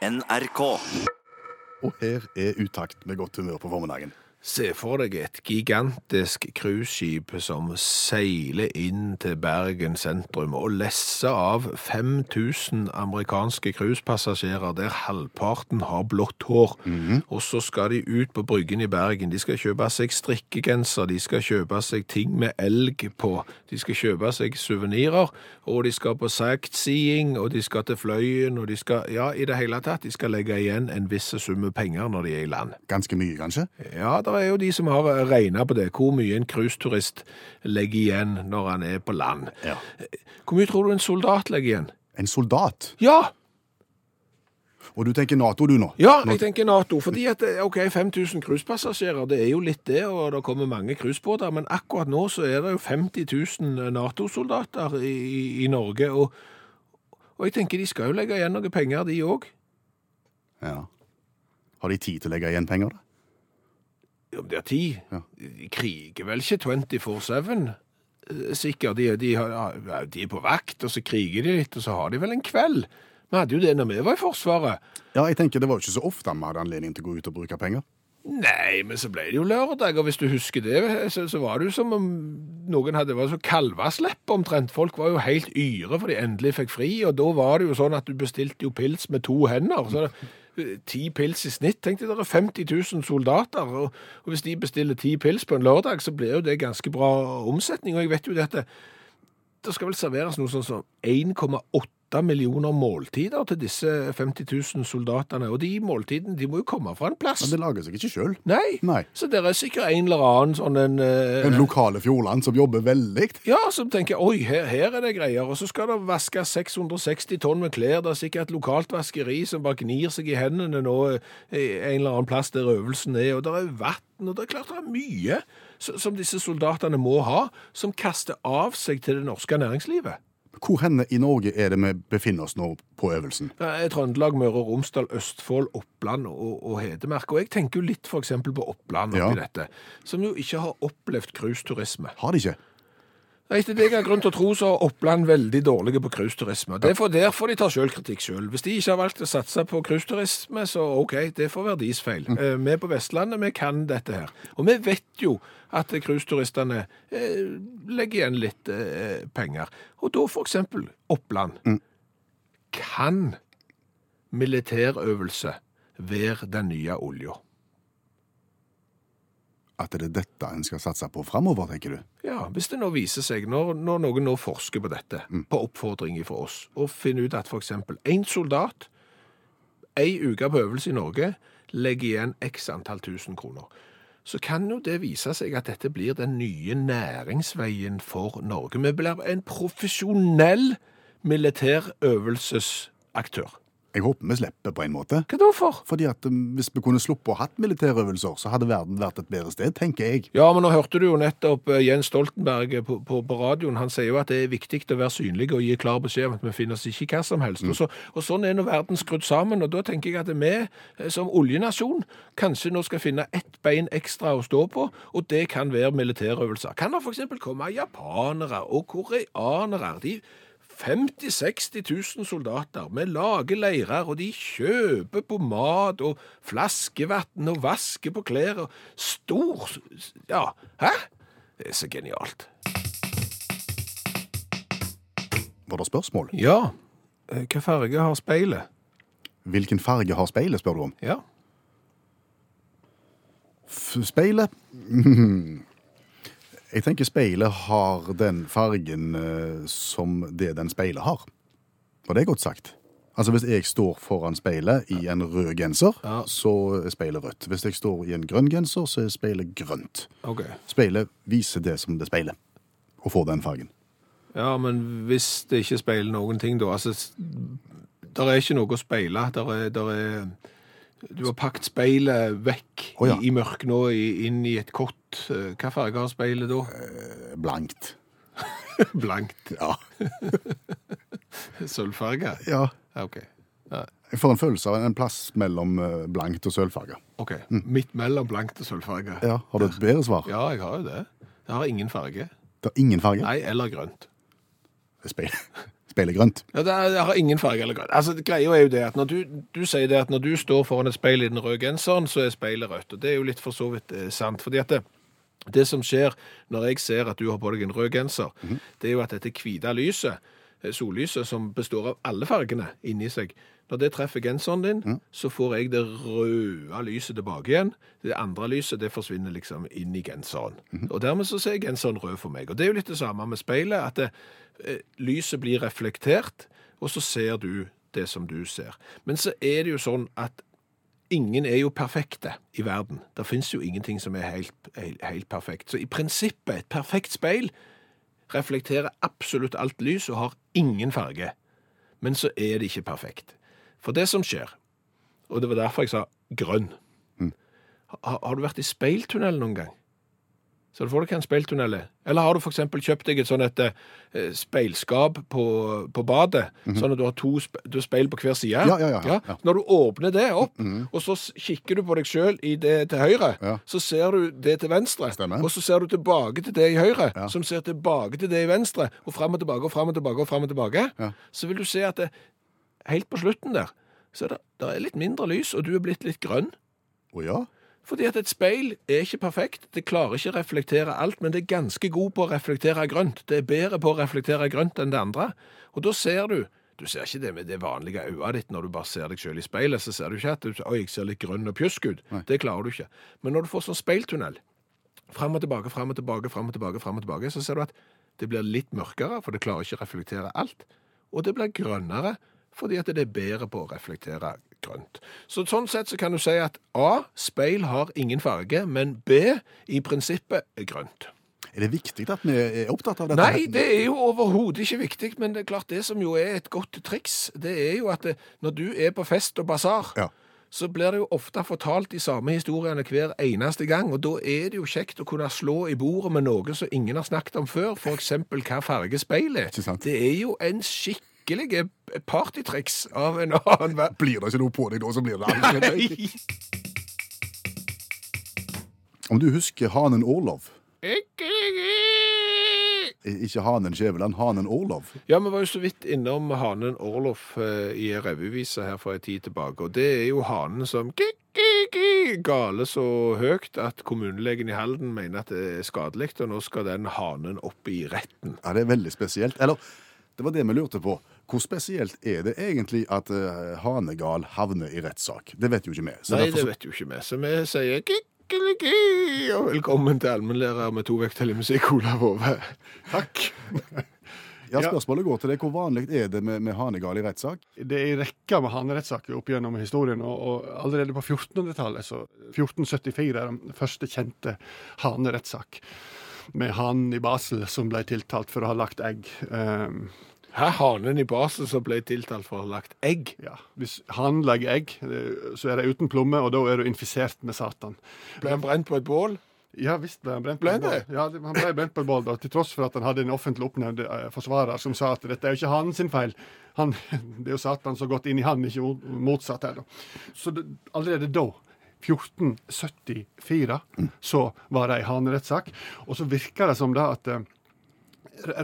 NRK. Og her er utakt med godt humør på formiddagen. Se for deg et gigantisk cruiseskip som seiler inn til Bergen sentrum og lesser av 5000 amerikanske cruisepassasjerer der halvparten har blått hår. Og så skal de ut på bryggen i Bergen. De skal kjøpe seg strikkegenser, de skal kjøpe seg ting med elg på, de skal kjøpe seg suvenirer, og de skal på sightseeing, og de skal til Fløyen, og de skal, ja, i det hele tatt, de skal legge igjen en viss summe penger når de er i land. Ganske mye, kanskje? Ja, det er jo de som har regna på det, hvor mye en cruiseturist legger igjen når han er på land. Ja. Hvor mye tror du en soldat legger igjen? En soldat. Ja, Og du tenker Nato, du nå? ja, jeg tenker Nato. Fordi at eh, ok, 5000 cruisepassasjerer, det er jo litt det, og det kommer mange cruisebåter. Men akkurat nå så er det jo 50 000 Nato-soldater i, i, i Norge. Og, og jeg tenker de skal jo legge igjen noe penger, de òg. Ja. Har de tid til å legge igjen penger, da? Om de har tid. Ja. De kriger vel ikke 24-7, eh, sikkert. De, de, de er på vakt, og så kriger de litt, og så har de vel en kveld. Vi hadde jo det når vi var i Forsvaret. Ja, jeg tenker Det var jo ikke så ofte vi hadde anledning til å gå ut og bruke penger. Nei, men så ble det jo lørdag, og hvis du husker det, så, så var det jo som om noen hadde vært så kalvaslepp omtrent. Folk var jo helt yre for de endelig fikk fri, og da var det jo sånn at du bestilte jo pils med to hender. så det, Ti pils i snitt. Tenk deg, det er 50 000 soldater, og, og hvis de bestiller ti pils på en lørdag, så blir jo det ganske bra omsetning. Og jeg vet jo dette, det skal vel serveres noe sånn som 1,8 millioner måltider til disse 50 000 soldatene, og de måltidene de må jo komme fra en plass. Men det lager seg ikke sjøl. Nei. Nei. Så det er sikkert en eller annen sånn en eh, En lokale Fjordland som jobber veldig. Ja, som tenker oi, her, her er det greier. Og så skal det vaskes 660 tonn med klær. Det er sikkert et lokalt vaskeri som bare gnir seg i hendene nå eh, en eller annen plass der øvelsen er. Og det er vann, og det er klart det er mye som disse soldatene må ha, som kaster av seg til det norske næringslivet. Hvor henne i Norge er det vi befinner oss nå på øvelsen? Trøndelag, Møre og Romsdal, Østfold, Oppland og, og Hedmark. Og jeg tenker jo litt eksempel på Oppland oppi Ja. dette, som jo ikke har opplevd cruiseturisme. Har de ikke? Etter det jeg har grunn til å tro, så er Oppland veldig dårlige på cruiseturisme. Det er Der får de ta selvkritikk selv. Hvis de ikke har valgt å satse på cruiseturisme, så OK, det får være deres feil. Eh, Vi på Vestlandet, vi kan dette her. Og vi vet jo at cruiseturistene eh, legger igjen litt eh, penger. Og da eksempel Oppland. Kan militærøvelse være den nye olja? At det er dette en skal satse på framover, tenker du? Ja, hvis det nå viser seg, når, når noen nå forsker på dette, på oppfordring fra oss, og finner ut at eksempel en soldat, ei uke på øvelse i Norge, legger igjen x antall tusen kroner, så kan jo det vise seg at dette blir den nye næringsveien for Norge. Vi blir en profesjonell militærøvelsesaktør. Jeg håper vi slipper på en måte. Hva da for? Fordi at um, Hvis vi kunne sluppet å hatt militærøvelser, så hadde verden vært et bedre sted, tenker jeg. Ja, men nå hørte du jo nettopp eh, Jens Stoltenberg på, på, på radioen. Han sier jo at det er viktig å være synlig og gi klar beskjed om at vi finner oss ikke i hva som helst. Og, så, og sånn er nå verden skrudd sammen. Og da tenker jeg at vi eh, som oljenasjon kanskje nå skal finne ett bein ekstra å stå på, og det kan være militærøvelser. Kan det f.eks. komme japanere og koreanere? De 50 000-60 000 soldater. Vi lager leirer, og de kjøper på mat og flaskevann og vasker på klær. og Stor Ja, hæ? Det er så genialt. Var det spørsmål? Ja. Eh, Hva farge har speilet? Hvilken farge har speilet, spør du om? Ja. F speilet Jeg tenker speilet har den fargen eh, som det den speilet har. Og det er godt sagt. Altså Hvis jeg står foran speilet i en rød genser, Ja. så er speilet rødt. Hvis jeg står i en grønn genser, så er speilet grønt. OK. Speilet viser det som det speiler, og får den fargen. Ja, men hvis det ikke speiler noen ting, da Altså, s- der er ikke noe å speile. Der er, der er Du har pakket speilet vekk oh, ja. i, i mørket nå, i, inn i et kott. Eh, Hva farge har speilet da? Eh, Blankt. Blankt. Ja. Sølvfarge? ja. OK. Ja, Jeg får en følelse av en plass mellom eh, blankt og sølvfarge. ok. Midt mellom blankt og sølvfarge. Ja, Har du et bedre svar? Ja, jeg har jo det. Det har ingen farge. Det har ingen farge? Nei, eller grønt. Speil. speilet grønt. Ja, det, er, det har ingen farge eller grønt. Altså, greia er jo det at når du, du sier det at når du står foran et speil i den røde genseren, så er speilet rødt. Og det er jo litt for så vidt eh, sant. fordi at det, det som skjer når jeg ser at du har på deg en rød genser, det er jo at dette hvite lyset, eh, sollyset, som består av alle fargene inni seg, når det treffer genseren din, så får jeg det røde lyset tilbake igjen. Det andre lyset det forsvinner liksom inn i genseren. Og dermed så ser genseren rød for meg. Og det er jo litt det samme med speilet, at det, lyset blir reflektert, og så ser du det som du ser. Men så er det jo sånn at ingen er jo perfekte i verden. Det finnes jo ingenting som er helt, helt, helt perfekt. Så i prinsippet, et perfekt speil reflekterer absolutt alt lys og har ingen farge. Men så er det ikke perfekt. For det som skjer, og det var derfor jeg sa grønn har, har du vært i speiltunnel noen gang? Så du får deg en speiltunnel er. Eller har du eksempel kjøpt deg et sånn et eh, speilskap på, på badet, sånn at du har to spe, du har speil på hver side? Ja, ja, ja. Når du åpner det opp, og så kikker du på deg sjøl i det til høyre, så ser du det til venstre, Stemmer. og så ser du tilbake til det i høyre, som ser tilbake til det i venstre, og fram og tilbake og fram og tilbake og fram og tilbake, så vil du se at det, helt på slutten der, så er det, det er litt mindre lys, og du er blitt litt grønn. Å ja? Fordi at et speil er ikke perfekt. Det klarer ikke å reflektere alt, men det er ganske god på å reflektere grønt. Det er bedre på å reflektere grønt enn det andre. Og da ser du Du ser ikke det med det vanlige øyet ditt når du bare ser deg selv i speilet. Så ser du ikke at du, Oi, jeg ser litt grønn og pjusk ut. Det klarer du ikke. Men når du får sånn speiltunnel, fram og tilbake, fram og tilbake, fram og tilbake, frem og tilbake, så ser du at det blir litt mørkere, for det klarer ikke å reflektere alt. Og det blir grønnere, fordi at det er bedre på å reflektere grønt. Så sånn sett så kan du si at A, speil har ingen farge, men B, i prinsippet er grønt. Er det viktig at vi er opptatt av dette? Nei, det er jo overhodet ikke viktig, men det er klart det som jo er et godt triks, det er jo at det, når du er på fest og basar, Ja. så blir det jo ofte fortalt de samme historiene hver eneste gang, og da er det jo kjekt å kunne slå i bordet med noe som ingen har snakket om før, eksempel hva farge speilet er. Det er jo en skikkelig partytriks av en annen verden. Blir det ikke noe på deg da, så blir det aldri Om du husker hanen Orlov? Ikke hanen Skjæveland, hanen Orlov. Ja, vi var jo så vidt innom hanen Orlov eh, i en revyvise her for en tid tilbake, og det er jo hanen som gale så høyt at kommunelegen i Halden mener at det er skadelig, og nå skal den hanen opp i retten. Ja, Det er veldig spesielt. Eller, det var det vi lurte på. Hvor spesielt er det egentlig at uh, hanegal havner i rettssak? Det vet jo ikke vi. Så Nei, derfor det vet jo ikke vi, så vi sier kikkeliki, og velkommen til allmennlærer med to vekttall i musikk, Olav Hove. Takk. ja, spørsmålet går til deg. Hvor vanlig er det med, med hanegal i rettssak? Det er en rekke med hanerettssaker opp gjennom historien, og, og allerede på 1400-tallet, så 1474, er den første kjente hanerettssak. Med hanen i Basel som ble tiltalt for å ha lagt egg. Um, Her hanen i basen som ble tiltalt for å ha lagt egg. ja. Hvis han legger egg, eh, så er det uten plomme, og da er du infisert med Satan. Ble han brent på et bål? Ja visst ble han brent Ble på et bål. Ja, han ble brent på et bål, da, til tross for at han hadde en offentlig oppnevnt eh, forsvarer som sa at dette er jo ikke hanen sin feil. Han, det er jo Satan som har gått inn i han, ikke motsatt her. da. Så det, allerede da 1474 så var det ei hanerettssak. Og så virker det som da at eh,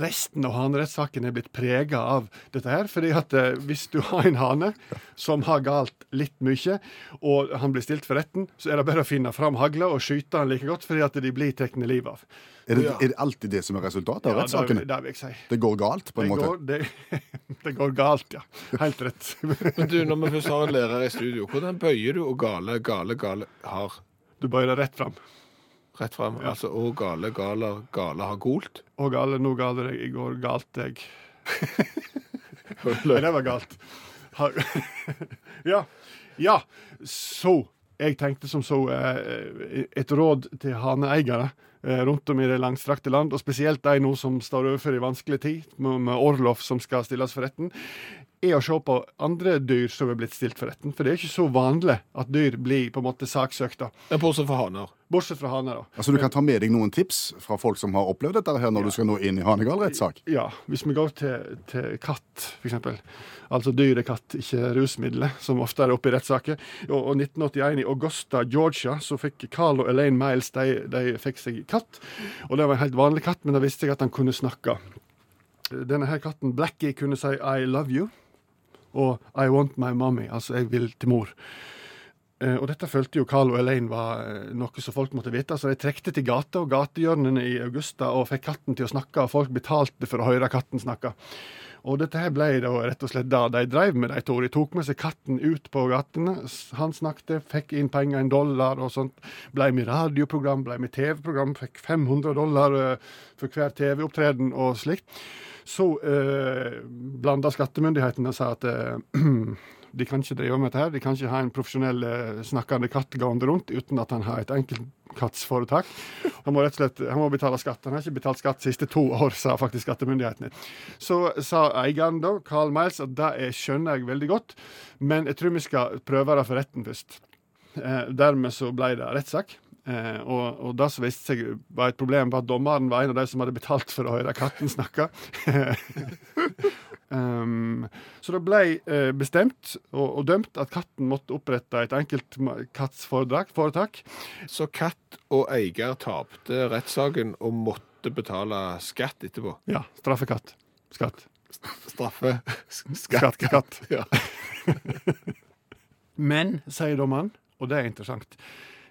resten av hanerettssaken er blitt prega av dette her. fordi at eh, hvis du har en hane som har galt litt mye, og han blir stilt for retten, så er det bare å finne fram hagla og skyte han like godt, fordi at de blir tatt livet av. Er det, Ja. er det alltid det som er resultatet av Ja, rettssakene? det, det vil jeg si. Det går galt, på en Det måte? går, det, det går galt, ja. Helt rett. Men du, når vi først har en lærer i studio, hvordan bøyer du og gale, gale, gale har Du bøyer det rett fram. Rett frem? Altså og gale, gale, gale har golt? Å gale, nå gale deg, i går galt deg. Nei, det var galt. Ja. Ja, så jeg tenkte som så eh, et råd til haneeiere eh, rundt om i det langstrakte land, og spesielt de nå som står overfor en vanskelig tid, med, Orlof som skal stilles for retten, er å se på andre dyr som er blitt stilt for retten. For det er ikke så vanlig at dyr blir på en måte saksøkt, da. Bortsett fra haner. Bortsett fra haner, da. Altså Du kan ta med deg noen tips fra folk som har opplevd dette her når du skal nå inn i hanegal-rettssak? Ja, hvis vi går til, til katt, f.eks. Altså dyrekatt, ikke rusmidler, som ofte er oppe i rettssaker. Og, og 1981 i Augusta, Georgia, så fikk Carl og Elaine Miles de, de fikk seg katt. Og det var en helt vanlig katt, men da visste jeg at han kunne snakke. denne her katten Blackie kunne si 'I love you' og 'I want my mommy', altså 'jeg vil til mor'. Eh, og dette følte jo Carl og Elaine var eh, noe som folk måtte vite, så de trekte til gata og gatehjørnene i Augusta og fikk katten til å snakke, og folk betalte for å høre katten snakke. Og dette her ble da rett og slett da de drev med, de to. De tok med seg katten ut på gatene. Han snakket, fikk inn penger, en dollar og sånt. Ble med radioprogram, ble med TV-program, fikk 500 dollar eh, for hver TV-opptreden og slikt. Så eh, blanda skattemyndighetene og sa at eh, de kan ikke drive med dette her. De kan ikke ha en profesjonell eh, snakkende katt gående rundt uten at han har et enkeltkattsforetak. Han må rett og slett han må betale skatt. Han har ikke betalt skatt de siste to år, sa faktisk skattemyndighetene. Så sa eieren da, Carl Miles, at det er- skjønner jeg veldig godt, men jeg tror vi skal prøve det for retten først. Eh, dermed så ble det rettssak. Eh, og, og det som viste seg var et problem, var at dommeren var en av de som hadde betalt for å høre katten snakke. um, så det ble eh, bestemt og, og dømt at katten måtte opprette et enkelt kattsforetak. Så katt og eier tapte rettssaken og måtte betale skatt etterpå. Ja, straffekatt. Skatt. Straffe. Skatt. Skatt. Ja. Men, sier dommeren, og det er interessant,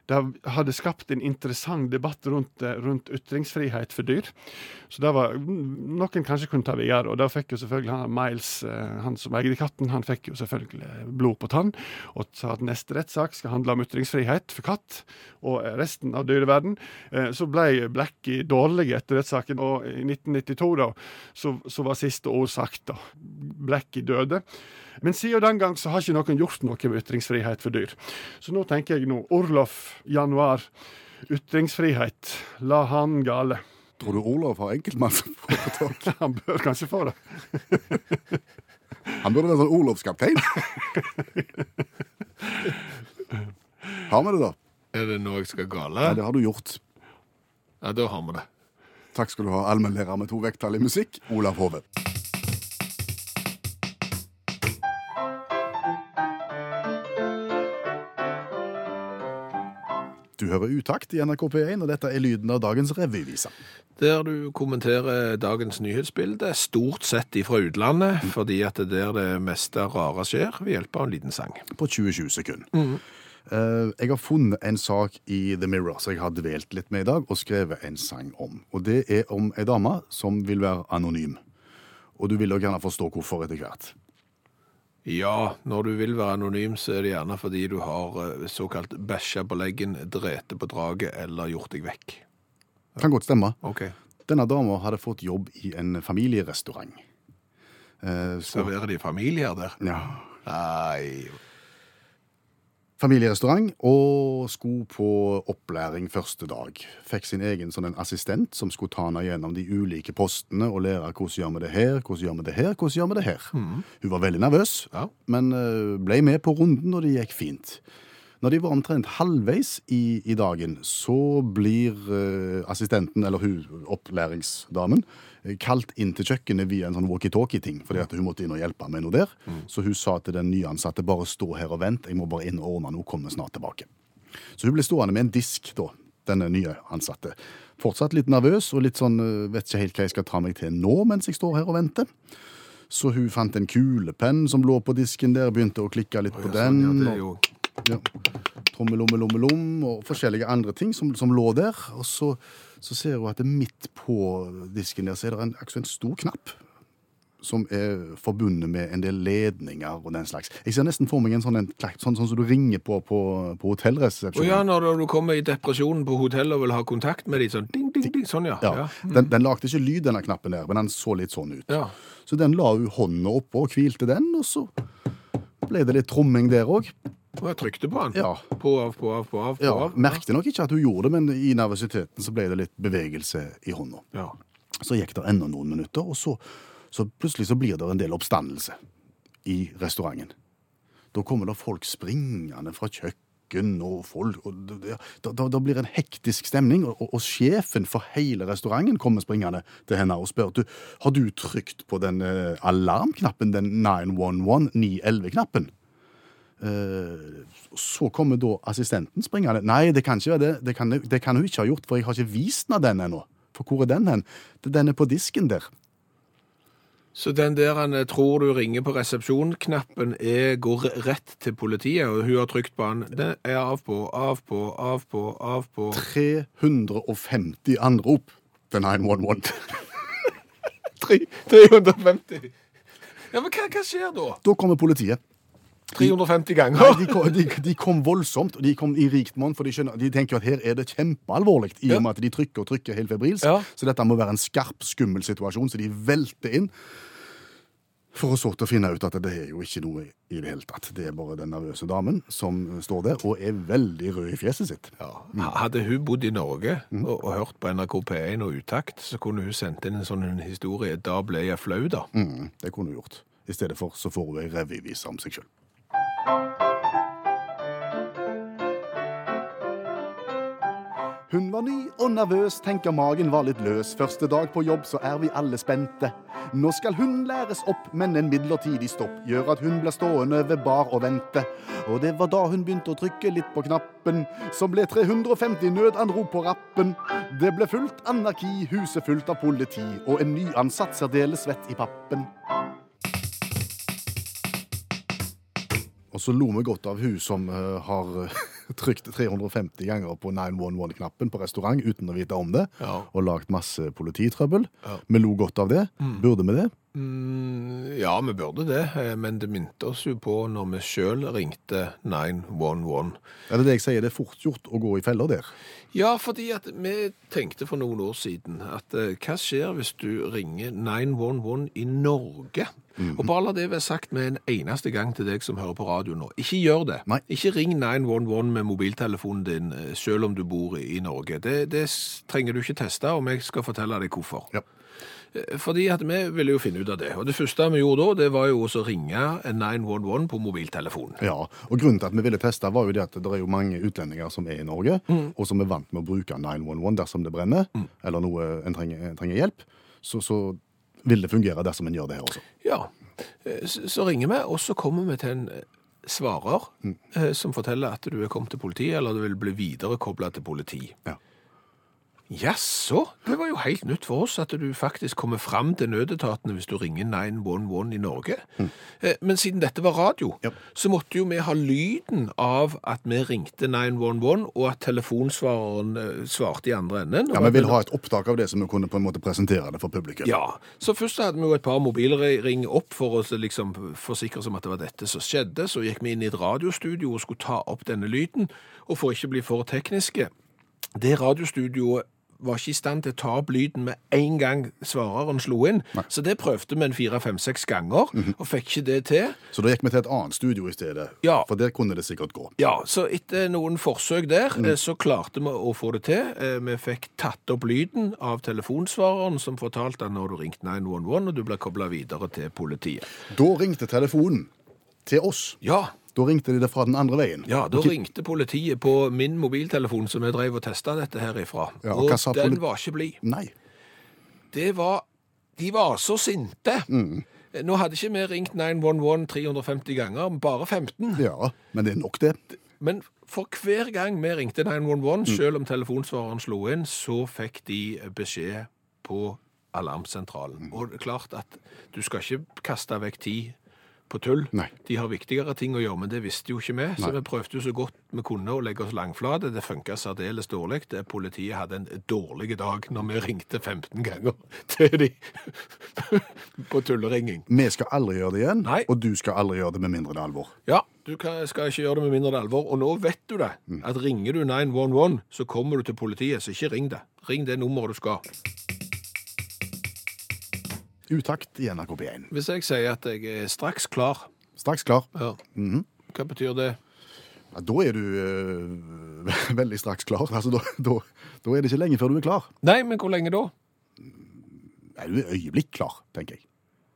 det hadde skapt en interessant debatt rundt, eh, rundt ytringsfrihet for dyr. Så det var noen kanskje kunne ta videre, og da fikk jo selvfølgelig han Miles, eh, han som eide katten, han fikk jo selvfølgelig blod på tann, og sa at neste rettssak skal handle om ytringsfrihet for katt og resten av dyreverden. Eh, Så ble Blackie dårlig etter rettssaken, og i 1992 da, så, så var siste ord sagt da. Blackie døde. Men siden den gang så har ikke noen gjort noe med ytringsfrihet for dyr. Så nå tenker jeg nå, Orlof Januar, ytringsfrihet, la han gale. Tror du Orlof har enkeltmannsforetak? Han bør kanskje få det. Han burde være sånn Olavskaptein. Har vi det, da? Er det noe jeg skal gale? Ja, det har du gjort. Ja, da har vi det. Takk skal du ha, allmennlærer med to vekttall i musikk, Olav Hove. Du hører Utakt i NRK P1, og dette er lyden av dagens revyvise. Der du kommenterer dagens nyhetsbilde, stort sett ifra utlandet, fordi at det er der det meste rare skjer, ved hjelp av en liten sang. På 20-20 sekunder. Mm. jeg har funnet en sak i The Mirror som jeg har dvelt litt med i dag, og skrevet en sang om. Og det er om ei dame som vil være anonym. Og du vil jo gjerne forstå hvorfor etter hvert. Ja, når du vil være anonym, så er det gjerne fordi du har eh, såkalt bæsja på leggen, drete på draget eller gjort deg vekk. Kan godt stemme. Ok. Denne dama hadde fått jobb i en familierestaurant. Eh, så, Serverer de familier der? ja, Nei. Familierestaurant, og skulle på opplæring første dag. Fikk sin egen sånn en assistent som skulle ta henne gjennom de ulike postene og lære hvordan gjør vi det her, hvordan gjør vi det her, hvordan gjør vi det her. Hun var veldig nervøs, Ja. men eh, ble med på runden, og det gikk fint. Når de var omtrent halvveis i, i dagen, så blir eh, assistenten, eller hun, opplæringsdamen, eh, kalt inn til kjøkkenet via en sånn walkietalkie-ting, fordi at hun måtte inn og hjelpe med noe der. Så hun sa til den nyansatte, bare stå her og vent, jeg må bare inn og ordne noe, kommer snart tilbake. Så hun ble stående med en disk da, denne nye ansatte. Fortsatt litt nervøs og litt sånn, eh, vet ikke helt hva jeg skal ta meg til nå mens jeg står her og venter. Så hun fant en kulepenn som lå på disken der, begynte å klikke litt på den. ja, det er jo... ja. Trommelommelommelom og forskjellige andre ting som, som lå der. Og så, så ser hun at det midt på disken der så er det en, en stor knapp som er forbundet med en del ledninger og den slags. Jeg ser nesten for meg en sånn, en, sånn, sånn som du ringer på på, på hotellresepsjonen. ja, når du kommer i depresjonen på hotellet og vil ha kontakt med de, sånn ding, ding, ding, sånn ja. Ja, Ja. Den, den lagde ikke lyd, denne knappen der, men den så litt sånn ut. ja. Så den la hun hånda oppå og hvilte den, og så ble det litt tromming der òg. Og jeg trykte på den. Ja. På, av, på, av, på, av, på, Ja, av. merkte nok ikke at hun gjorde det, men i nervøsiteten så ble det litt bevegelse i hånda. Ja. Så gikk det enda noen minutter, og så, så plutselig så blir det en del oppstandelse i restauranten. Da kommer det folk springende fra kjøkken, og folk og da, da, da blir det en hektisk stemning, og, og, og sjefen for hele restauranten kommer springende til henne og spør du, har du trykt på den eh, alarmknappen, den 911, 911-knappen. Eh, så kommer da assistenten springende. Nei, det kan ikke være det. Det kan, det kan hun ikke ha gjort, for jeg har ikke vist henne den ennå. For hvor er den hen? Den er på disken der. Så den der han eh, tror du ringer på resepsjon-knappen, går rett til politiet, og hun har trykt på den. Den er av på, av på, av på, av på. 350 anrop til 911. 350. Ja, men hva, hva skjer da? Da kommer politiet. 350 Nei, ganger? de, kom, de, de kom voldsomt, og de kom i rikt monn, for de, skjønner, de tenker at her er det kjempealvorlig, i og med at de trykker og trykker helt febrilsk. Ja. Så dette må være en skarp, skummel situasjon, så de velter inn. For å å finne ut at det er jo ikke noe i det hele tatt. Det er bare den nervøse damen som står der og er veldig rød i fjeset sitt. Ja. Hadde hun bodd i Norge og, og hørt på NRK P1 og Utakt, så kunne hun sendt inn en sånn historie. Da ble jeg flau, da. Mm, det kunne hun gjort. I stedet for så får hun ei revyvise om seg sjøl. Hun var ny og nervøs, tenker magen var litt løs. Første dag på jobb, så er vi alle spente. Nå skal hun læres opp, men en midlertidig stopp gjør at hun blir stående ved bar og vente. Og det var da hun begynte å trykke litt på knappen, som ble 350 nødanrop på rappen. Det ble fullt anarki, huset fullt av politi, og en nyansatt særdeles svett i pappen. Så lo vi godt av hun som eh, har eh, trykt 350 ganger på 911-knappen på restaurant uten å vite om det, Ja. og lagd masse polititrøbbel. Ja. Vi lo godt av det. Burde vi det? Mm, ja, vi burde det, eh, men det minte oss jo på når vi sjøl ringte 911. Er det det jeg sier? Det er fort gjort å gå i feller der. Ja, fordi at vi tenkte for noen år siden at eh, hva skjer hvis du ringer 911 i Norge? Og bare la det være sagt med en eneste gang til deg som hører på radio nå. Ikke gjør det. Nei. Ikke ring 911 med mobiltelefonen din eh, selv om du bor i Norge. Det, det trenger du ikke teste, og jeg skal fortelle deg hvorfor. Ja. Fordi at vi ville jo finne ut av det. Og det første vi gjorde da, det var jo å ringe 911 på mobiltelefonen. Ja, og Grunnen til at vi ville teste, var jo det at det er jo mange utlendinger som er i Norge, og som er vant med å bruke 911 dersom det brenner, eller noe en trenger, en trenger hjelp. Så, så vil det fungere dersom en gjør det her også. Ja, eh, så, ringer vi, og så kommer vi til en eh, svarer mm. som forteller at du er kommet til politiet, eller du vil bli viderekobla til politi. Ja. Jaså, det var jo helt nytt for oss at du faktisk kommer fram til nødetatene hvis du ringer 911 i Norge. Mm. Men siden dette var radio, Ja. så måtte jo vi ha lyden av at vi ringte 911, og at telefonsvareren eh, svarte i andre enden. Ja, Vi ville vil ha et opptak av det, så vi kunne på en måte presentere det for publikum. ja, så først hadde vi jo et par mobilring opp for å liksom forsikre oss om at det var dette som skjedde. Så gikk vi inn i et radiostudio og skulle ta opp denne lyden, og for ikke bli for tekniske. Det radiostudioet var ikke i stand til å ta opp lyden med en gang svareren slo inn. Så det prøvde vi en fire, fem, seks ganger, og fikk ikke det til. Så da gikk vi til et annet studio i stedet, Ja. for der kunne det sikkert gå. Ja, så etter noen forsøk der, mm. så klarte vi å få det til. Eh, Vi fikk tatt opp lyden av telefonsvareren som fortalte at når du ringte 911, og du ble koblet videre til politiet. Da ringte telefonen til oss. Ja, Da ringte de det fra den andre veien. ja da ringte politiet på min mobiltelefon som jeg drev og testet dette her ifra. Ja, og og den var ikke blid. Nei. Det var, de var så sinte. Mm. Nå hadde ikke vi ringt 911 350 ganger, bare 15. Ja, men det er nok det. Men for hver gang vi ringte 911, Mm. selv om telefonsvareren slo inn, så fikk de beskjed på alarmsentralen. Mm. Og det er klart at du skal ikke kaste vekk tid på tull. Nei. De har viktigere ting å gjøre, men det visste jo ikke vi. Så vi prøvde jo så godt vi kunne å legge oss langflate. Det funka særdeles dårlig. Politiet hadde en dårlig dag når vi ringte 15 ganger til de på tulleringing. Vi skal aldri gjøre det igjen, Nei. og du skal aldri gjøre det med mindre det er alvor. Ja, du skal ikke gjøre det med mindre det er alvor. Og nå vet du det. At ringer du 911, så kommer du til politiet, så ikke ring det. Ring det nummeret du skal. Utakt i NRK P1. Hvis jeg sier at jeg er straks klar, Straks klar. ja. hva betyr det? Ja, da er du eh, veldig straks klar. Altså, da, da, da er det ikke lenge før du er klar. Nei, men hvor lenge da? Nei, du er øyeblikk klar, tenker jeg.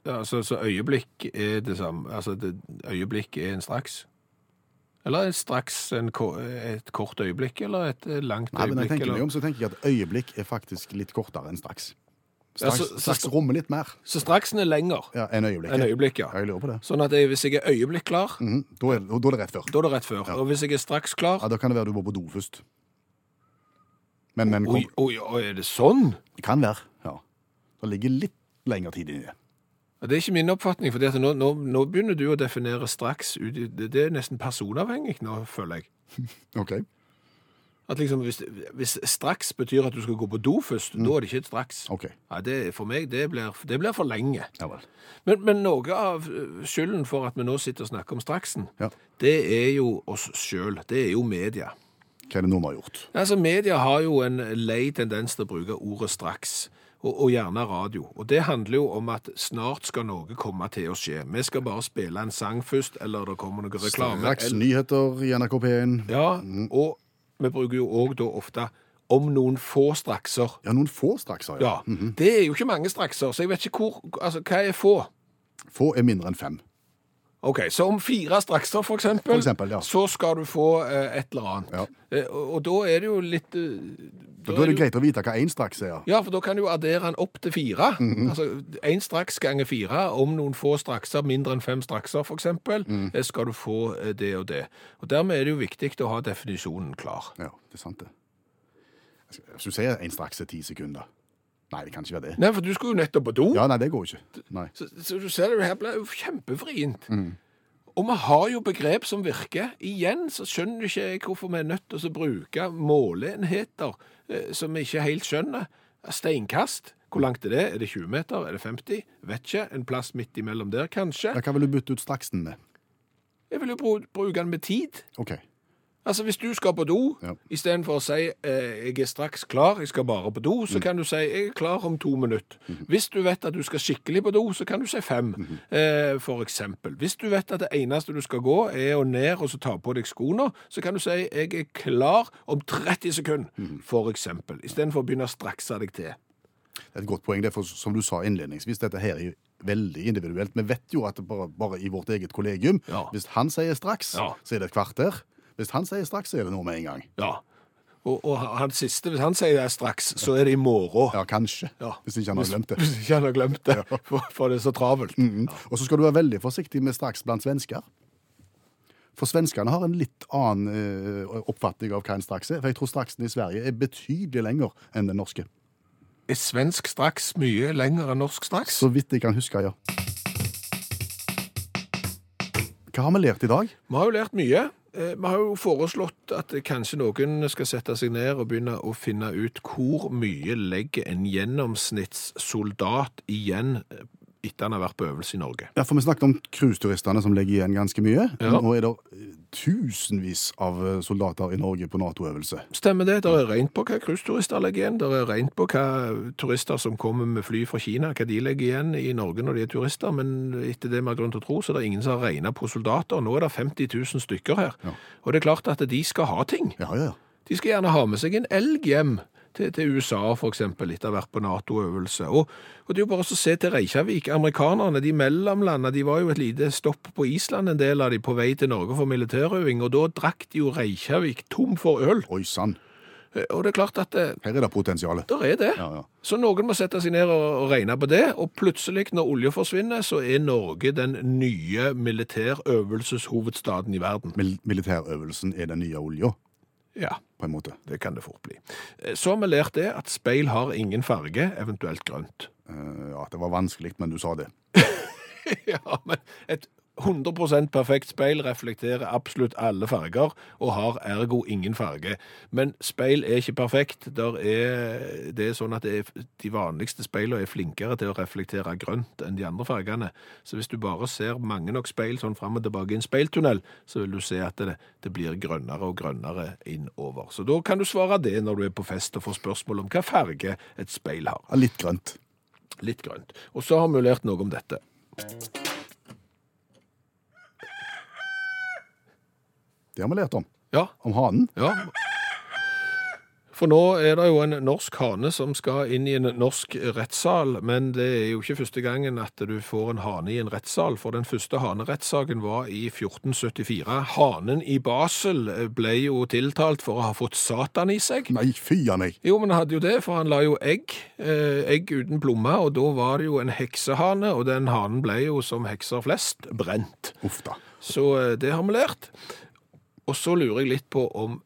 Ja, så, så øyeblikk er det samme. Altså, det, øyeblikk er en straks. Eller er straks en, ko- et kort øyeblikk, eller et langt Nei, men jeg øyeblikk? tenker meg eller? om, så tenker jeg at øyeblikk er faktisk litt kortere enn straks. Ja, Straks, ja, så- straks rommer litt mer Så straksen er lenger ja, enn øyeblikk. En øyeblikk, ja. Jeg lurer på det. Sånn at jeg, hvis jeg er øyeblikk klar, Mhm, da, er, da er det rett før. da er det rett før. Og hvis jeg er straks klar, Ja, Da kan det være du må på do først. Men, men oi, oi, oi, er det sånn? det kan være, ja. Det ligger litt lengre tid inni det. Ja, Det er ikke min oppfatning, for nå, nå, nå begynner du å definere straks det er nesten personavhengig nå, føler jeg. OK. At liksom, hvis, hvis straks betyr at du skal gå på do først, da er det ikke et straks. Okay. Nei, det, for meg, det blir, det blir for lenge. Ja vel. Men, men noe av øh, skylden for at vi nå sitter og snakker om straksen, Ja. det er jo oss sjøl. Det er jo media. Hva er det noen har gjort? Altså, Media har jo en lei tendens til å bruke ordet straks, og, og gjerne radio. Og Det handler jo om at snart skal noe komme til å skje. Vi skal bare spille en sang først, eller det kommer noe reklame. Straks nyheter i NRK P1. Ja, og vi bruker jo òg da ofte om noen få strakser. Ja, noen få strakser, Ja, Ja, Det er jo ikke mange strakser, så jeg vet ikke hvor Altså, hva er få? Få er mindre enn fem. Ok, Så om fire strakser, for eksempel, For eksempel, ja. så skal du få eh, et eller annet. Eh, og, og da er det jo litt eh, Da er det greit å vite hva én straks er. Ja, for da kan du jo addere den opp til fire. Mhm. Altså én straks ganger fire. Om noen få strakser, mindre enn fem strakser f.eks., eksempel, Mhm. eh, skal du få eh, det og det. Og Dermed er det jo viktig å ha definisjonen klar. Ja, det er sant, det. Jeg skal- Hvis du sier én straks er ti sekunder Nei, det kan ikke være det. Nei, for du skulle jo nettopp på do. Ja, nei, det går ikke. Nei. Så, så du ser det, her blir jo kjempevrient. Mm. Og vi har jo begrep som virker. Igjen så skjønner ikke jeg hvorfor vi er nødt til å bruke måleenheter eh, som vi ikke helt skjønner. Steinkast, hvor langt er det? Er det 20 meter? Er det 50? Vet ikke. En plass midt imellom der, kanskje. Hva vil du bytte ut straksen med? Jeg vil jo bruke den med tid. OK. Altså Hvis du skal på do, Ja. istedenfor å si eh, 'jeg er straks klar, jeg skal bare på do', så kan du si 'jeg er klar om to minutter'. Hvis du vet at du skal skikkelig på do, så kan du si fem, eh, for eksempel. Hvis du vet at det eneste du skal gå, er å ned og så ta på deg skoene, så kan du si 'jeg er klar om 30 sekunder', for eksempel. Istedenfor å begynne å strakse deg til. Det er et godt poeng. det, for Som du sa innledningsvis, dette her er veldig individuelt. Vi vet jo at bare, bare i vårt eget kollegium Ja. Hvis han sier straks, Ja. så er det et kvarter. Hvis han sier straks, så er det noe med en gang. Ja. Og, og han siste, hvis han sier det straks, så er det i morgen. Ja, kanskje. Ja. Hvis ikke han har glemt det. Hvis ikke han har glemt det, for, for det er så travelt. Mm. Og så skal du være veldig forsiktig med straks blant svensker. For svenskene har en litt annen eh, oppfatning av hva en straks er. For jeg tror straksen i Sverige er betydelig lenger enn den norske. Er svensk straks mye lenger enn norsk straks? Så vidt jeg kan huske, ja. Hva har vi lært i dag? Vi har jo lært mye. Eh, Vi har jo foreslått at kanskje noen skal sette seg ned og begynne å finne ut hvor mye legger en gjennomsnittssoldat igjen eh, etter han har vært på øvelse i Norge. Ja, for Vi snakket om cruiseturistene som legger igjen ganske mye. Ja. Nå er det eh, tusenvis av eh, soldater i Norge på Nato-øvelse. Stemmer det. Det er rent på hva cruiseturister legger igjen. Det er rent på hva turister som kommer med fly fra Kina, hva de legger igjen i Norge når de er turister. Men etter det vi har grunn til å tro, så er det ingen som har regnet på soldater. Nå er det 50 000 stykker her. Ja. Og det er klart at de skal ha ting. Ja, ja, ja. De skal gjerne ha med seg en elg hjem til, til USA, eksempel, etter å ha vært på NATO-øvelse. Og, og det er jo bare å se til Reykjavik. Amerikanerne, de mellomlandene, de var jo et lite stopp på Island, en del av de, på vei til Norge for militærøving, og da drakk de jo Reykjavik tom for øl. Oi sann. Eh, Og det er klart at det, Her er det potensialet. der er det. Ja, ja. Så noen må sette seg ned og, og regne på det, og plutselig, når olje forsvinner, så er Norge den nye militærøvelseshovedstaden i verden. Mil militærøvelsen er den nye olja, Ja. På en måte. Det kan det fort bli. Eh, Så har vi lært det at speil har ingen farge, eventuelt grønt. Uh, ja, det var vanskelig, men du sa det. ja, men et 100% perfekt speil reflekterer absolutt alle farger, og har ergo ingen farge. Men speil er ikke perfekt. Der er, det er sånn at er, de vanligste speilene er flinkere til å reflektere grønt enn de andre fargene. Så hvis du bare ser mange nok speil sånn fram og tilbake i en speiltunnel, så vil du se at det, det blir grønnere og grønnere innover. Så da kan du svare det når du er på fest og får spørsmål om hva farge et speil har. Litt grønt. Litt grønt. Og så har vi lært noe om dette. Det har vi lært om. Ja, Om hanen. ja. For nå er det jo en norsk hane som skal inn i en norsk rettssal, men det er jo ikke første gangen at du får en hane i en rettssal, for den første hanerettssaken var i 1474. Hanen i Basel ble jo tiltalt for å ha fått Satan i seg. Nei, fy a meg. Jo, men han hadde jo det, for han la jo egg, eh, egg uten plomme, og da var det jo en heksehane, og den hanen ble jo som hekser flest brent. Uff da. Så eh, det har vi lært. Og så lurer jeg litt på om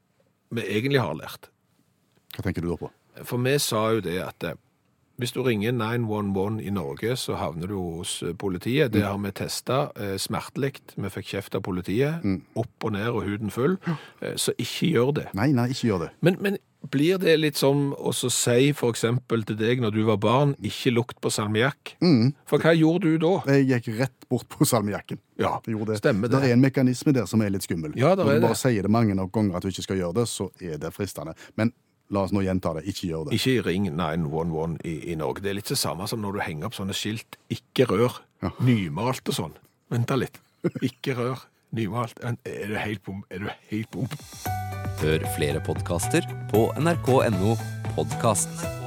vi egentlig har lært. Hva tenker du da på? For vi sa jo det at eh, Hvis du ringer 911 i Norge, så havner du hos eh, politiet. Det har vi testa eh, smertelig. Vi fikk kjeft av politiet. Opp og ned og huden full. Eh, så ikke gjør det. Nei, nei, ikke gjør det. Men, men blir det litt som å si f.eks. til deg når du var barn, ikke lukt på salmiakk? For hva gjorde du da? Jeg gikk rett bort på salmiakken. Ja, Det stemmer det. Det er en mekanisme der som er litt skummel. Ja, der Når er du bare det. sier det mange nok ganger at du ikke skal gjøre det, så er det fristende. Men la oss nå gjenta det. Ikke gjør det. Ikke ring 911 i, i Norge. Det er litt det samme som når du henger opp sånne skilt 'ikke rør', nymalt og sånn. Vent litt. Ikke rør, nymalt. Er du helt bom? Er du helt bom? Hør flere podkaster på nrk.no podkast.